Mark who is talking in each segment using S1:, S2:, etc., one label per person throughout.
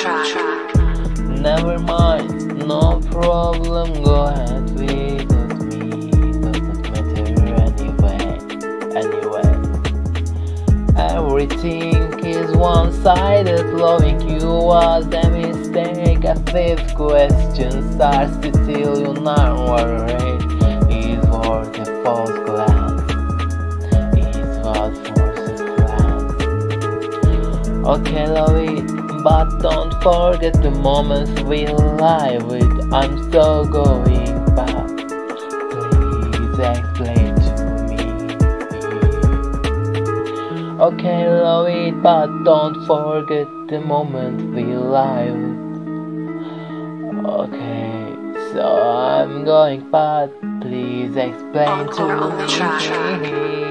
S1: track.
S2: Never mind, no problem, go ahead without me. Doesn't matter anyway, anyway. Everything is one sided, loving you was a mistake. A fifth question starts to tell you now worried. Is for the false glance, is what forces glance. Okay, love it. But don't forget the moments we live with. I'm so going back. Please explain to me. Okay, love it, but don't forget the moment we live with. Okay, so I'm going back. Please explain
S1: Encore
S2: to me.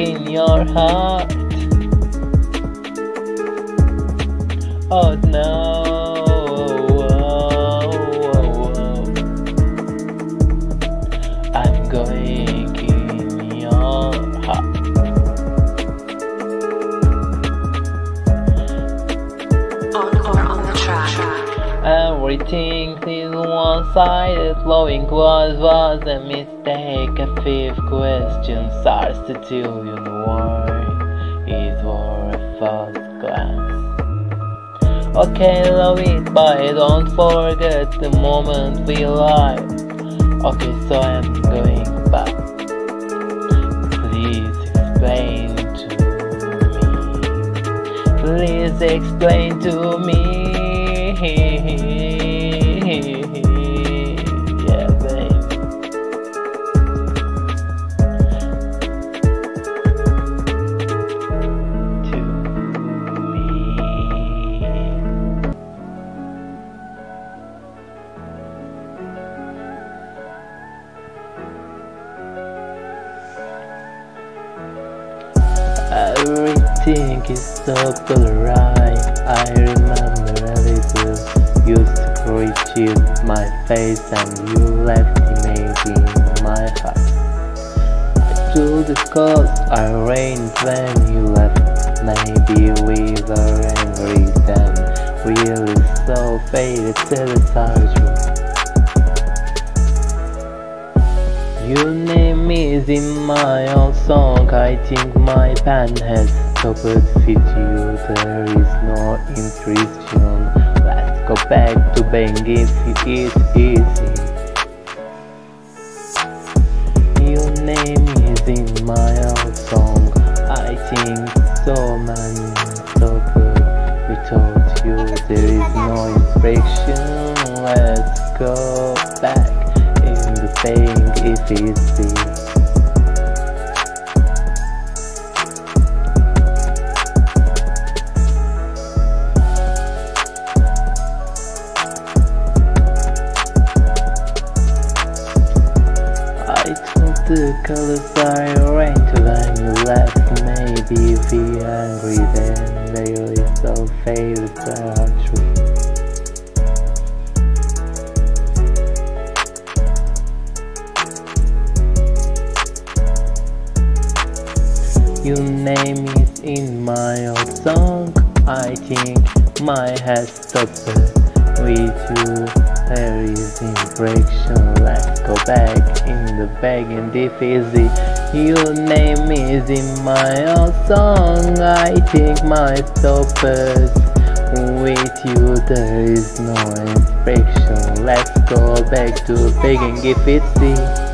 S2: In your heart. Oh no. One-sided, loving was was a mistake. A fifth question starts to tell you why it was first glance. Okay, love it, but don't forget the moment we live. Okay, so I'm going back. Please explain to me. Please explain to me. Everything is so polarized. I remember little used to greet you my face and you left image in my heart. To the coast I rained when you left. Maybe we were angry then. Really so faded till it's true. Your name is in my old song. I think my pen has with you. There is no intrusion. Let's go back to bang if it is easy. Your name is in my old song. I think so many so good. Without you, there is no infection. Let's go back in the if it's easy. Is infraction. Let's go back in the bag and if easy. Your name is in my old song. I think my stoppers. With you there is no infraction. Let's go back to begging if it's easy.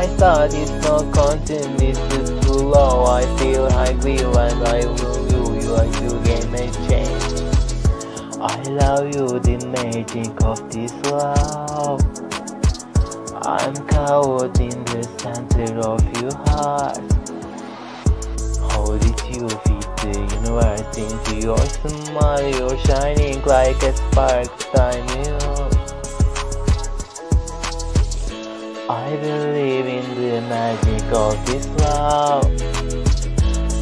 S2: It's no content, this is too low. I feel hungry when I will you, you are to game and change. I love you, the magic of this love. I'm caught in the center of your heart. How did you fit the universe into your smile? You're shining like a spark, time you. I believe in the magic of this love.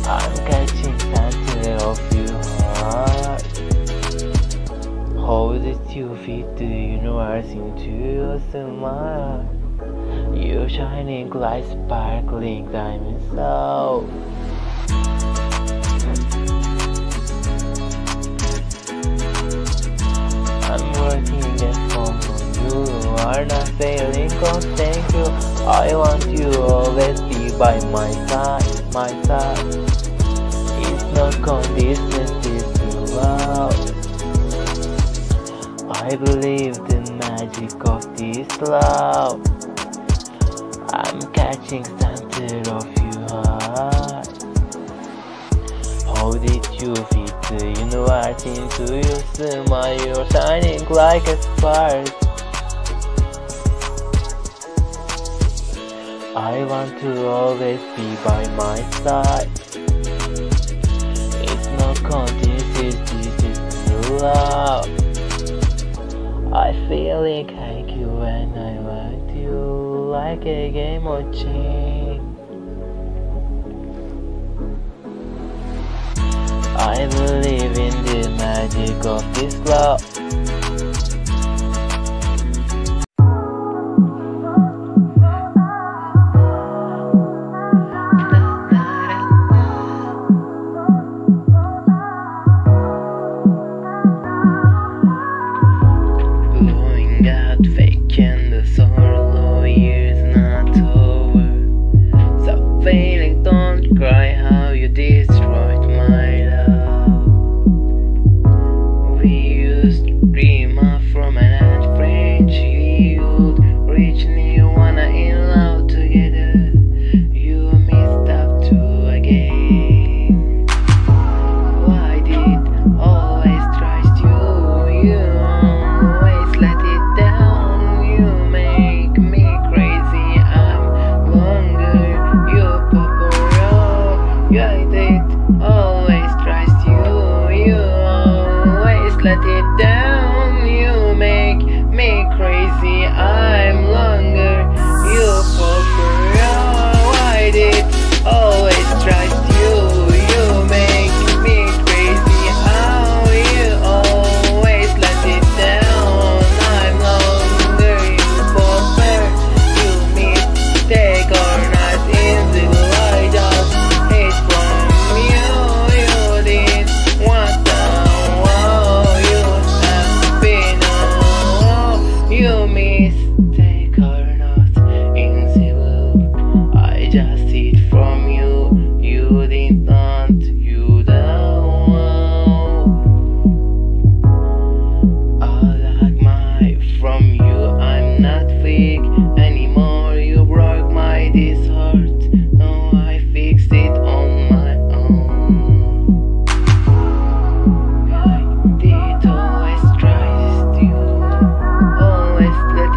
S2: I'm catching center of your heart. How did you fit the universe into your smile? You're shining like sparkling diamond so. You. You not failing, God thank you. I want you always be by my side, my side. It's not conditions, it's love. I believe the magic of this love. I'm catching center of your heart. How did you fit the universe into your smile? You're shining like a spark. I want to always be by my side. It's not contest, this is true love. I feel it like you when I want you like a game of chess. I believe in the magic of this love. Always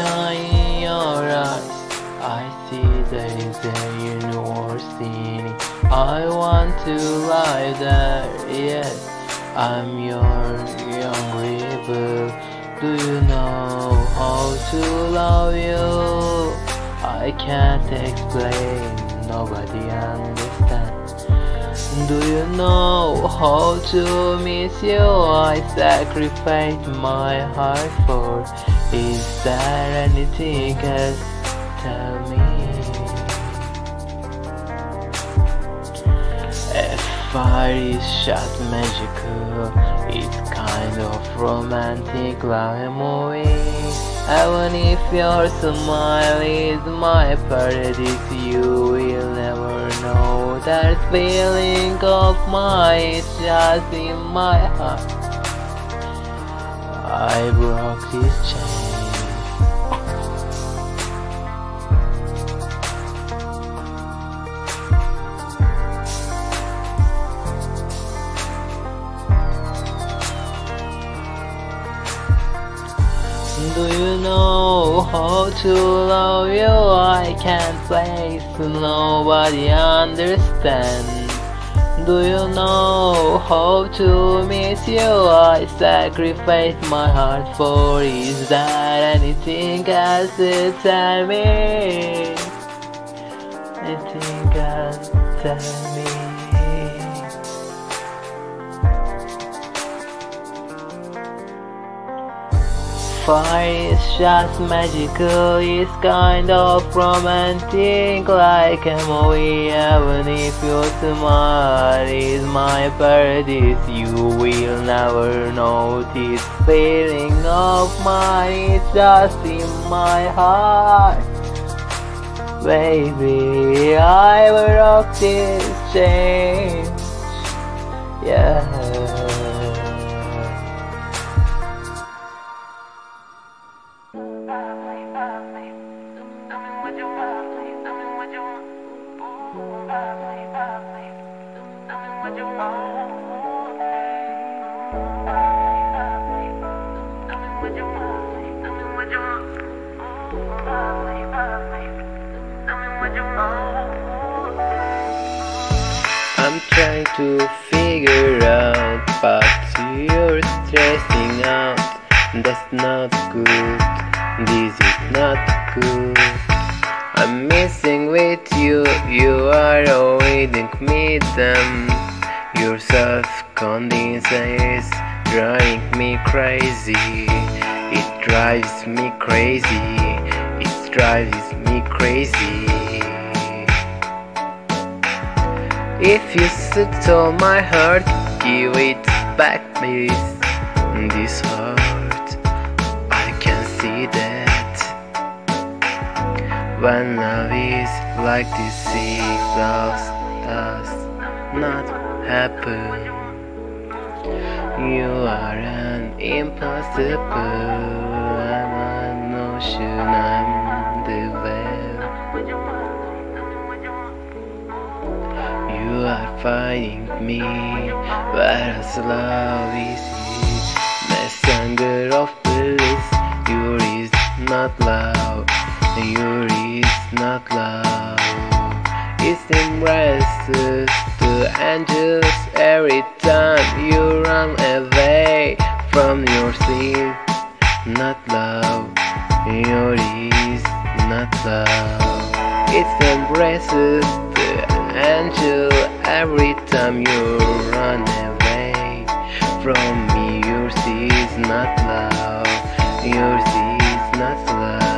S2: In your eyes. I see there is a it. I want to lie there, yes. I'm your young rebel. Do you know how to love you? I can't explain, nobody understands. Do you know how to miss you? I sacrifice my heart for. Is there anything else? Tell me. Fire is shot magical, it's kind of romantic love movie. Even if your smile is my paradise, you will never know that feeling of mine just in my heart. I broke this chain. Do you know how to love you? I can't place nobody understand. Do you know how to miss you? I sacrifice my heart for. Is that anything else to tell me? Anything else tell me? Fire is just magical, it's kind of romantic like a movie. Even if your smile is my paradise You will never this feeling of mine It's just in my heart. Baby, I will rock this change Yeah I'm trying to figure out, but you're stressing out. That's not good. This is not good. I'm missing with you. You are avoiding me. Them. Your self-confidence is driving me crazy. It drives me crazy. It drives me crazy. If you stole my heart, give it back, please. This heart, When love is like this, it does, does not happen. You are an impossible. I'm an ocean, I'm the. You are fighting me, whereas love is it. Messenger of bliss, yours is not love, yours is not love. It embraces the angels every time you run away from your sin. Not love, yours is not love. It embraces the angel every time you run away from me. Yours is not love, yours is not love.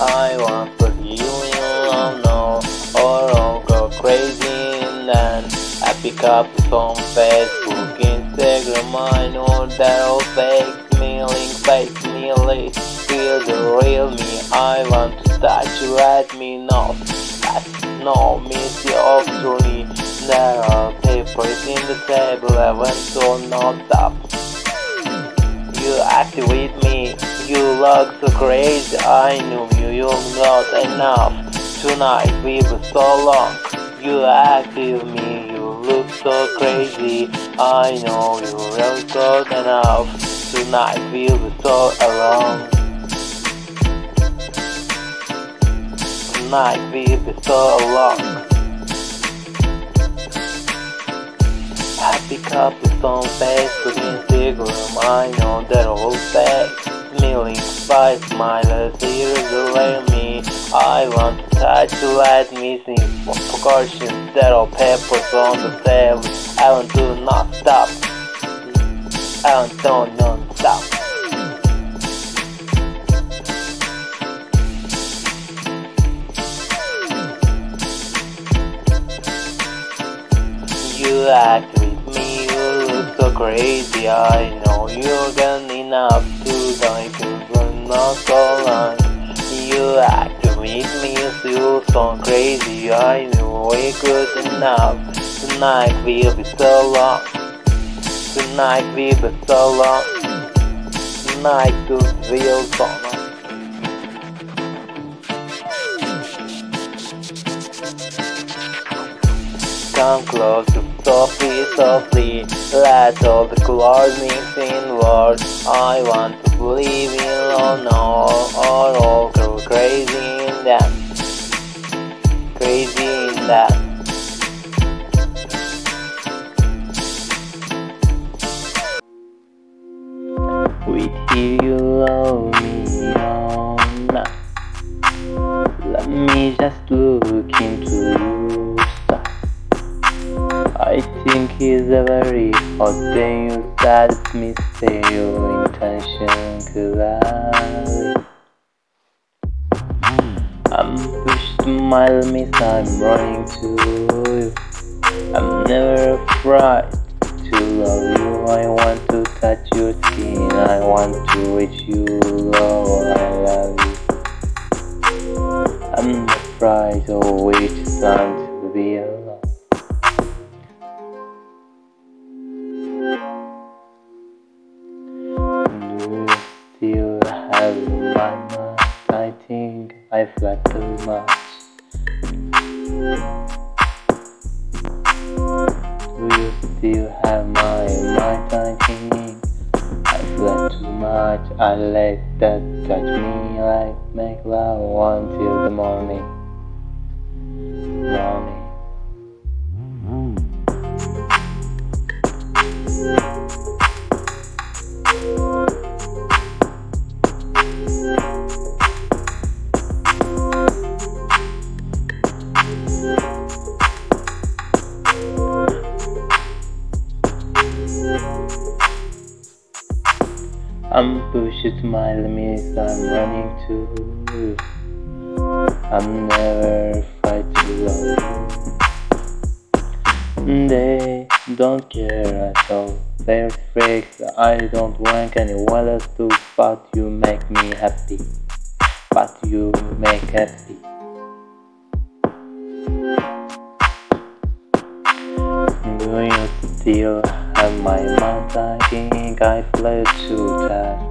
S2: I want for you, you don't know, or I'll go crazy and then happy couples on Facebook, Instagram, I know that all fake me, link fake link feel the real me. I want to touch you, let me know. That's no miss you truly. There are papers in the table, I went to not stop. Look so crazy. I knew you, you're not enough. Tonight we were so long. You active me, you look so crazy. I know you really good enough. Tonight we were so alone. Tonight we were so alone. Happy couples on Facebook, Instagram. I know they're all fake. Smiling by smilers, is the me. I want to touch you, let me sing percussion, that all peppers on the table. I want to not stop. I want to non stop. You act with me, you look so crazy. I know you're good enough to die, not so long. You act with me, you so crazy. I know we're good enough. Tonight we'll be so long. Tonight we'll be so long. Tonight will be so long. Come closer, softly, softly. Let all the colors mix in words. I want to believe in all, no, or all go crazy in that. Crazy in that. With you, you love me all night. Let me just look into eyes. I think he's a very hot thing say your intention clearly. I'm pushed to my limits, I'm running to you. I'm never afraid to love you. I want to touch your skin, I want to reach you, oh, I love you. I'm afraid of which sun to be alone. Flat too much. Do you still have my mind? I I flat too much. I let that touch me like make love until the morning. Morning. My limits, I'm running to. I'm never to love. They don't care at all. They're freaks. I don't want anyone else to, but you make me happy. But you make happy. Do you still have my mind? I think I fled to that.